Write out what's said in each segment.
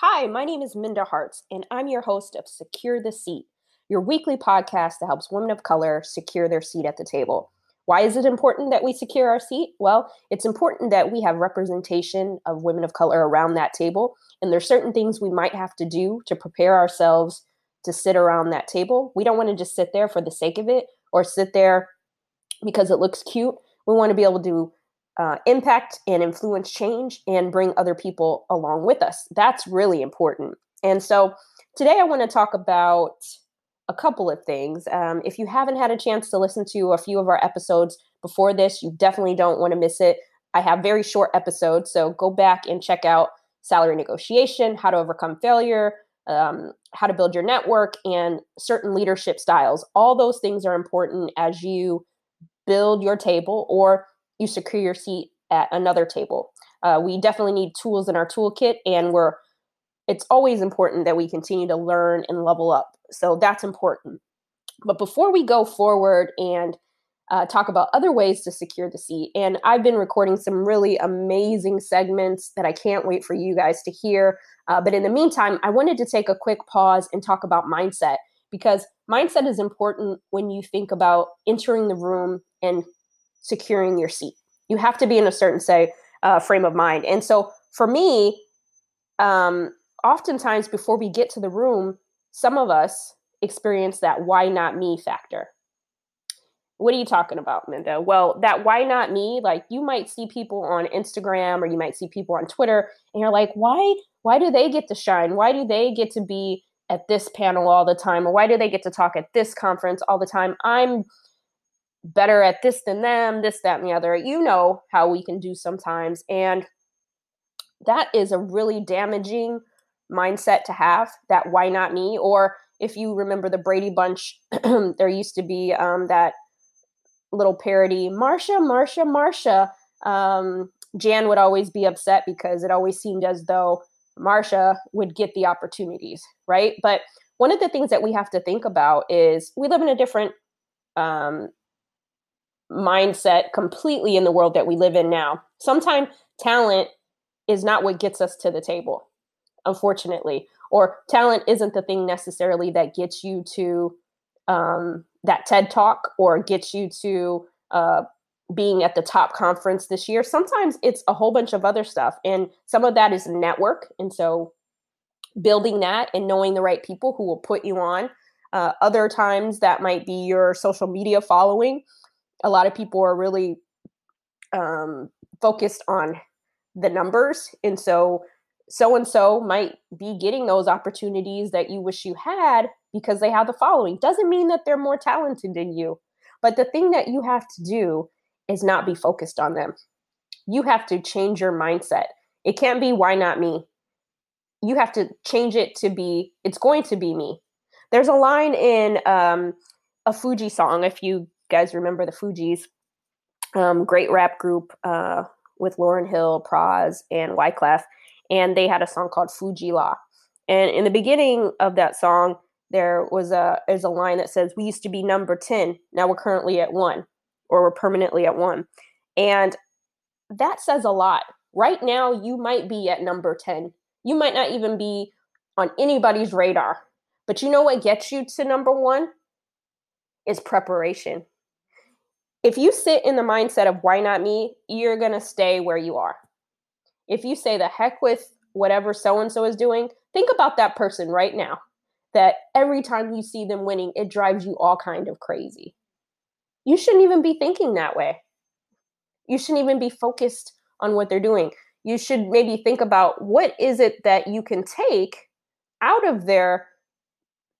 Hi, my name is Minda Harts, and I'm your host of Secure the Seat, your weekly podcast that helps women of color secure their seat at the table. Why is it important that we secure our seat? Well, it's important that we have representation of women of color around that table, and there's certain things we might have to do to prepare ourselves to sit around that table. We don't want to just sit there for the sake of it or sit there because it looks cute. We want to be able to uh, impact and influence change and bring other people along with us. That's really important. And so today I want to talk about a couple of things. Um, if you haven't had a chance to listen to a few of our episodes before this, you definitely don't want to miss it. I have very short episodes, so go back and check out salary negotiation, how to overcome failure, um, how to build your network, and certain leadership styles. All those things are important as you build your table or you secure your seat at another table. Uh, we definitely need tools in our toolkit, and we're it's always important that we continue to learn and level up. So that's important. But before we go forward and uh, talk about other ways to secure the seat, and I've been recording some really amazing segments that I can't wait for you guys to hear. Uh, but in the meantime, I wanted to take a quick pause and talk about mindset because mindset is important when you think about entering the room and securing your seat. You have to be in a certain, say, uh, frame of mind. And so for me, um, oftentimes before we get to the room, some of us experience that why not me factor. What are you talking about, Minda? Well, that why not me? Like you might see people on Instagram or you might see people on Twitter and you're like, why why do they get to shine? Why do they get to be at this panel all the time? Or why do they get to talk at this conference all the time? I'm better at this than them, this, that, and the other. You know how we can do sometimes. And that is a really damaging mindset to have that why not me? Or if you remember the Brady Bunch, there used to be um, that little parody, Marsha, Marsha, Marsha. Um, Jan would always be upset because it always seemed as though Marsha would get the opportunities, right? But one of the things that we have to think about is we live in a different um, mindset completely in the world that we live in now. Sometimes talent is not what gets us to the table, unfortunately, or talent isn't the thing necessarily that gets you to um, that TED talk or gets you to uh, being at the top conference this year. Sometimes it's a whole bunch of other stuff, and some of that is network. And so, building that and knowing the right people who will put you on. Uh, other times that might be your social media following a lot of people are really um, focused on the numbers. And so, so and so might be getting those opportunities that you wish you had because they have the following. Doesn't mean that they're more talented than you. But the thing that you have to do is not be focused on them. You have to change your mindset. It can't be, why not me? You have to change it to be, it's going to be me. There's a line in um, a Fuji song, if you guys remember the Fugees, um, great rap group uh, with Lauryn Hill, Pras, and Wyclef, and they had a song called Fu-Gee-La. And in the beginning of that song, there was a there's a line that says, "We used to be number ten, now we're currently at one, or we're permanently at one," and that says a lot. Right now, you might be at number ten. You might not even be on anybody's radar. But you know what gets you to number one? Is preparation if you sit in the mindset of why not me, you're going to stay where you are. If you say the heck with whatever so and so is doing, think about that person right now that every time you see them winning, it drives you all kind of crazy. You shouldn't even be thinking that way. You shouldn't even be focused on what they're doing. You should maybe think about what is it that you can take out of their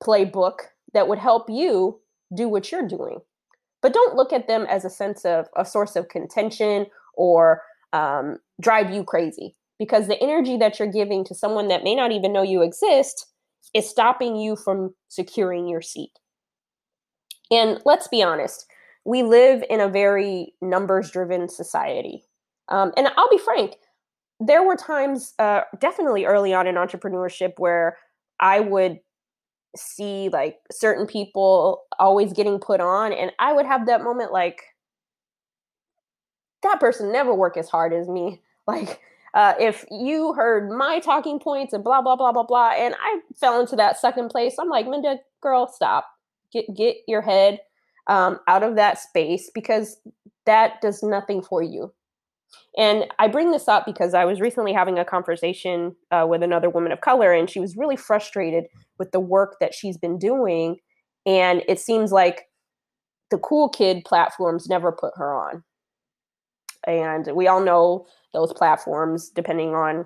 playbook that would help you do what you're doing but don't look at them as a sense of a source of contention or um, drive you crazy because the energy that you're giving to someone that may not even know you exist is stopping you from securing your seat. And let's be honest, we live in a very numbers driven society. Um, and I'll be frank, there were times, uh, definitely early on in entrepreneurship, where I would see like certain people always getting put on and i would have that moment like that person never work as hard as me like uh, if you heard my talking points and blah blah blah blah blah, and I fell into that second place, I'm like, Minda, girl, stop. Get get your head um, out of that space because that does nothing for you. And I bring this up because I was recently having a conversation uh, with another woman of color, and she was really frustrated with the work that she's been doing. And it seems like the cool kid platforms never put her on. And we all know those platforms, depending on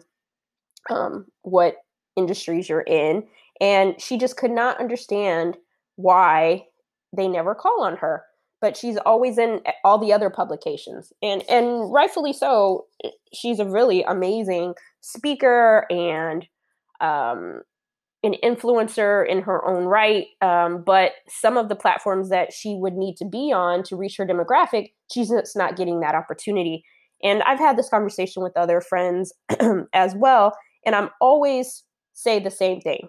um, what industries you're in. And she just could not understand why they never call on her but she's always in all the other publications. And and rightfully so eh, she's a really amazing speaker and um, an influencer in her own right um, but some of the platforms that she would need to be on to reach her demographic she's just not getting that opportunity. And i've had this conversation with other friends as well and i'm always say the same thing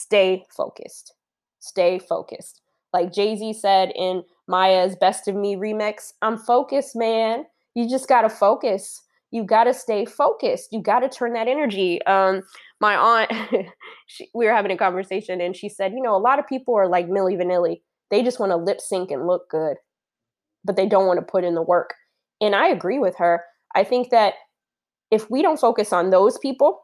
stay focused. Stay focused. Like jay-z said in Mya's Best of Me remix. I'm focused, man. You just got to focus. You got to stay focused. You got to turn that energy. Um, my aunt, she, we were having a conversation and she said, you know, a lot of people are like Milli Vanilli. They just want to lip sync and look good, but they don't want to put in the work. And I agree with her. I think that if we don't focus on those people,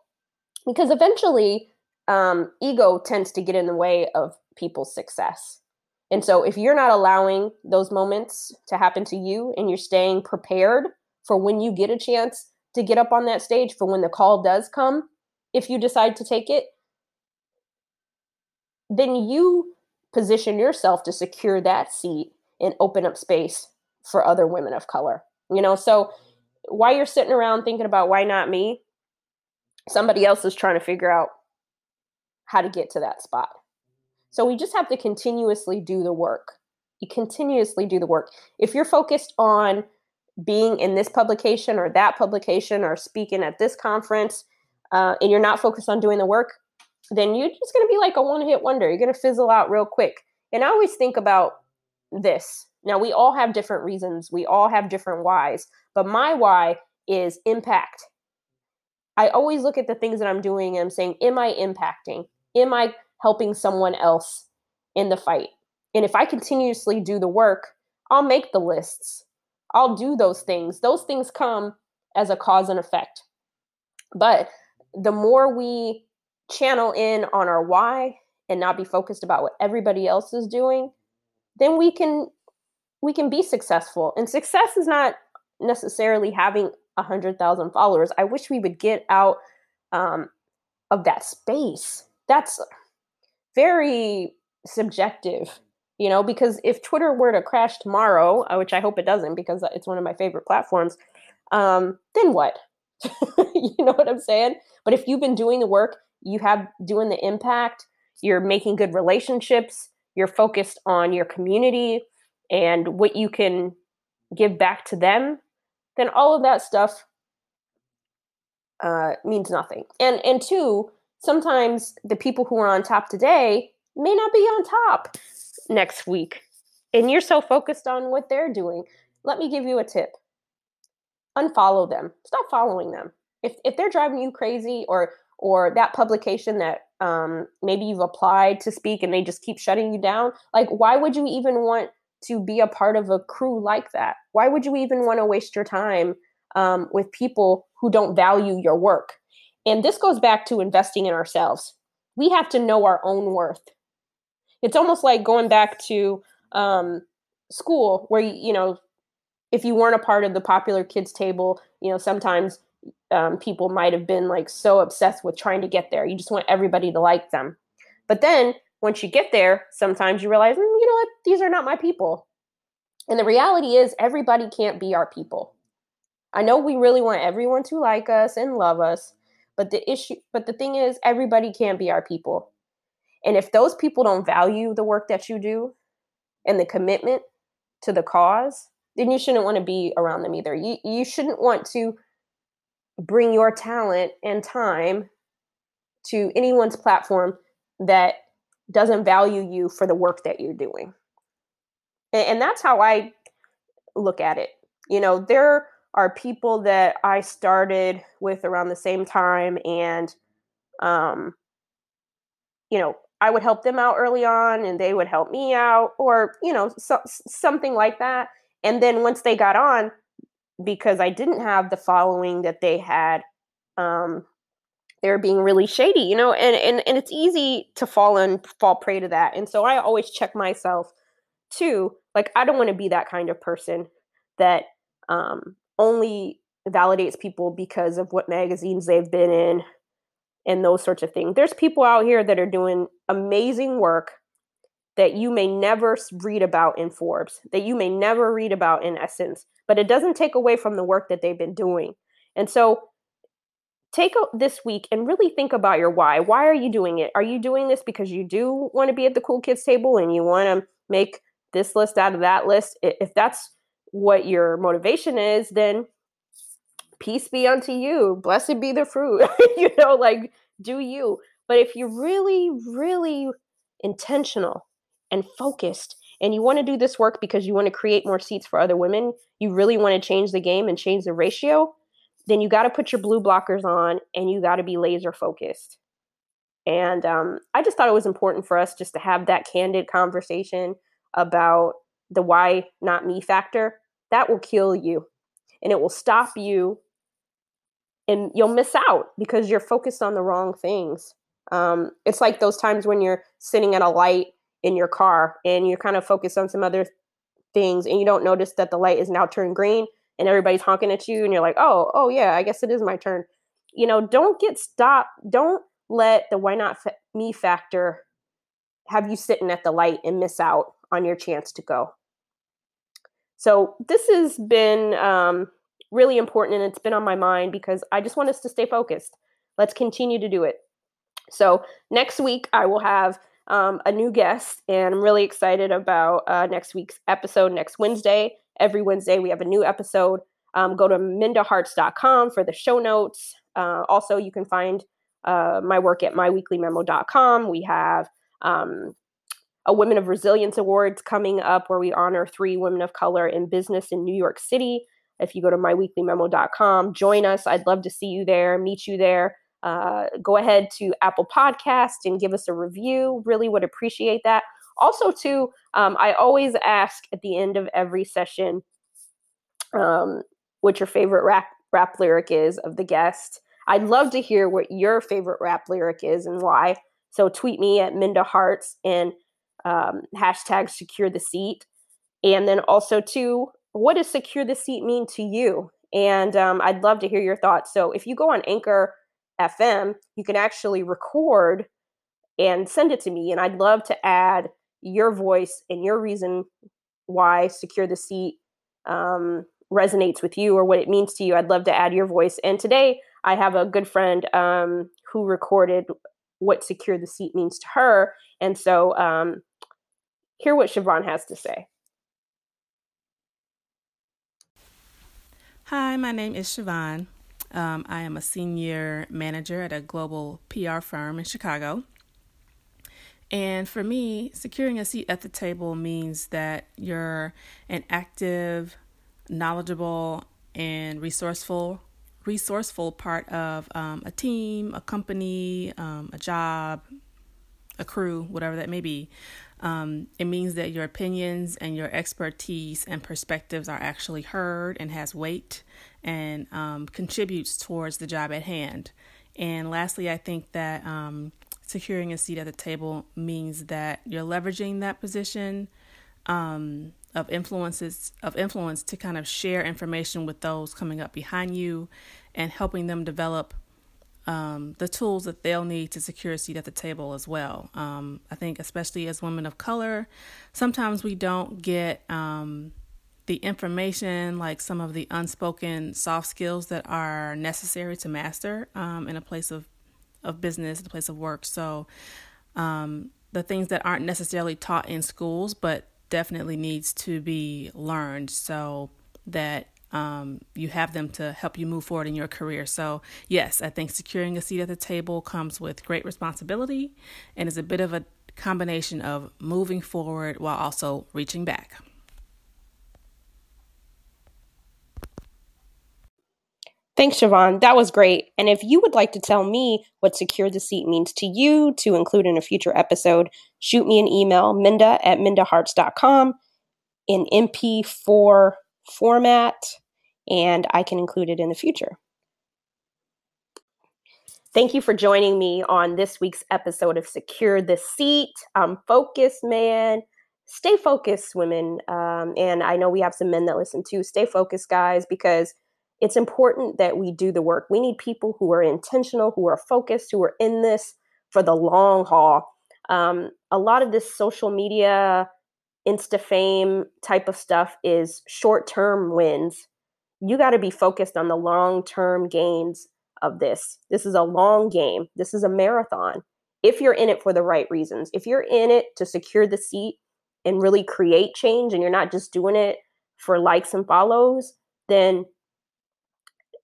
because eventually um, ego tends to get in the way of people's success. And so if you're not allowing those moments to happen to you and you're staying prepared for when you get a chance to get up on that stage for when the call does come, if you decide to take it, then you position yourself to secure that seat and open up space for other women of color. You know, so while you're sitting around thinking about why not me, somebody else is trying to figure out how to get to that spot. So we just have to continuously do the work. You continuously do the work. If you're focused on being in this publication or that publication or speaking at this conference, uh, and you're not focused on doing the work, then you're just going to be like a one hit wonder. You're going to fizzle out real quick. And I always think about this. Now, we all have different reasons, we all have different whys, but my why is impact. I always look at the things that I'm doing and I'm saying, Am I impacting? Am I helping someone else in the fight. And if I continuously do the work, I'll make the lists. I'll do those things. Those things come as a cause and effect. But the more we channel in on our why and not be focused about what everybody else is doing, then we can we can be successful. And success is not necessarily having a hundred thousand followers. I wish we would get out um, of that space. That's very subjective you know because if twitter were to crash tomorrow uh, which i hope it doesn't because it's one of my favorite platforms um, then what? You know what i'm saying? But if you've been doing the work you have doing the impact you're making good relationships you're focused on your community and what you can give back to them then all of that stuff uh, means nothing. And and two sometimes the people who are on top today may not be on top next week. And you're so focused on what they're doing. Let me give you a tip unfollow them, stop following them. If, if they're driving you crazy or or that publication that um, maybe you've applied to speak and they just keep shutting you down like why would you even want to be a part of a crew like that why would you even want to waste your time um, with people who don't value your work and this goes back to investing in ourselves. We have to know our own worth. It's almost like going back to um, school where, you, know, if you weren't a part of the popular kids table, you know, sometimes um, people might have been like so obsessed with trying to get there. You just want everybody to like them. But then once you get there, sometimes you realize, mm, you know what, these are not my people. And the reality is, everybody can't be our people. I know we really want everyone to like us and love us, but the issue, but the thing is, everybody can't be our people. And if those people don't value the work that you do and the commitment to the cause, then you shouldn't want to be around them either. You you shouldn't want to bring your talent and time to anyone's platform that doesn't value you for the work that you're doing. And, and that's how I look at it. You know, there are people that I started with around the same time and um you know, I would help them out early on and they would help me out or, you know, so, something like that. And then once they got on because I didn't have the following that they had um they were being really shady, you know, and and and it's easy to fall and fall prey to that. And so I always check myself too. Like I don't want to be that kind of person that um only validates people because of what magazines they've been in and those sorts of things. There's people out here that are doing amazing work that you may never read about in Forbes, that you may never read about in Essence, but it doesn't take away from the work that they've been doing. And so take this week and really think about your why. Why are you doing it? Are you doing this because you do want to be at the cool kids table and you want to make this list out of that list? If that's what your motivation is, then peace be unto you. Blessed be the fruit. you know, like do you. But if you're really, really intentional and focused and you want to do this work because you want to create more seats for other women, you really want to change the game and change the ratio, then you got to put your blue blockers on and you got to be laser focused. And um, I just thought it was important for us just to have that candid conversation about the why not me factor. That will kill you and it will stop you and you'll miss out because you're focused on the wrong things. Um, it's like those times when you're sitting at a light in your car and you're kind of focused on some other things and you don't notice that the light is now turned green and everybody's honking at you and you're like, oh, oh yeah, I guess it is my turn. You know, don't get stopped. Don't let the why not fa- me factor have you sitting at the light and miss out on your chance to go. So this has been um, really important and it's been on my mind because I just want us to stay focused. Let's continue to do it. So next week I will have um, a new guest, and I'm really excited about uh, next week's episode. Next Wednesday, every Wednesday we have a new episode. Um, go to mindaharts.com for the show notes. Uh, also, you can find uh, my work at myweeklymemo.com. We have um, a Women of Resilience Awards coming up where we honor three women of color in business in New York City. If you go to myweeklymemo.com, join us. I'd love to see you there, meet you there. Uh, go ahead to Apple Podcast and give us a review. Really would appreciate that. Also, too, um, I always ask at the end of every session um, what your favorite rap rap lyric is of the guest. I'd love to hear what your favorite rap lyric is and why. So tweet me at Minda Harts and um, hashtag secure the seat. And then also to what does secure the seat mean to you? And um, I'd love to hear your thoughts. So if you go on Anchor FM, you can actually record and send it to me. And I'd love to add your voice and your reason why Secure the Seat um, resonates with you or what it means to you. I'd love to add your voice. And today I have a good friend um, who recorded what Secure the Seat means to her. And so um, hear what Siobhan has to say. Hi, my name is Siobhan. Um, I am a senior manager at a global PR firm in Chicago. And for me, securing a seat at the table means that you're an active, knowledgeable, and resourceful resourceful part of um, a team, a company, um, a job, a crew, whatever that may be. Um, it means that your opinions and your expertise and perspectives are actually heard and has weight and um, contributes towards the job at hand. And lastly, I think that um, securing a seat at the table means that you're leveraging that position um, of influences of influence to kind of share information with those coming up behind you and helping them develop um, the tools that they'll need to secure a seat at the table as well. Um, I think, especially as women of color, sometimes we don't get um, the information, like some of the unspoken soft skills that are necessary to master um, in a place of, of business, in a place of work. So, um, the things that aren't necessarily taught in schools, but definitely needs to be learned so that um, you have them to help you move forward in your career. So, yes, I think securing a seat at the table comes with great responsibility and is a bit of a combination of moving forward while also reaching back. Thanks, Siobhan. That was great. And if you would like to tell me what Secure the Seat means to you to include in a future episode, shoot me an email, minda at mindaharts.com in MP4 format, and I can include it in the future. Thank you for joining me on this week's episode of Secure the Seat. I'm focused, man. Stay focused, women. Um, and I know we have some men that listen too. Stay focused, guys, because – it's important that we do the work. We need people who are intentional, who are focused, who are in this for the long haul. Um, a lot of this social media, insta fame type of stuff is short term wins. You got to be focused on the long term gains of this. This is a long game, this is a marathon. If you're in it for the right reasons, if you're in it to secure the seat and really create change and you're not just doing it for likes and follows, then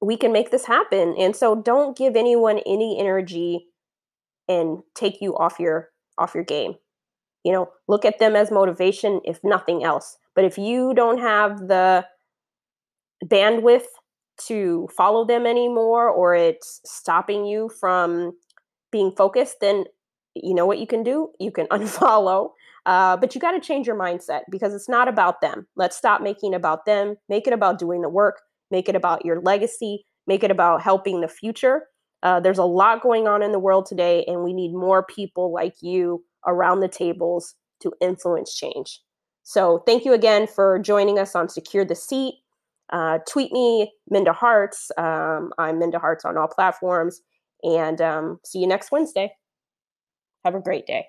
we can make this happen. And so don't give anyone any energy and take you off your off your game. You know, look at them as motivation if nothing else. But if you don't have the bandwidth to follow them anymore or it's stopping you from being focused, then you know what you can do? You can unfollow. Uh, but you got to change your mindset because it's not about them. Let's stop making about them. Make it about doing the work make it about your legacy, make it about helping the future. Uh, there's a lot going on in the world today, and we need more people like you around the tables to influence change. So, thank you again for joining us on Secure the Seat. Uh, tweet me, Minda Harts. Um, I'm Minda Harts on all platforms. And um, see you next Wednesday. Have a great day.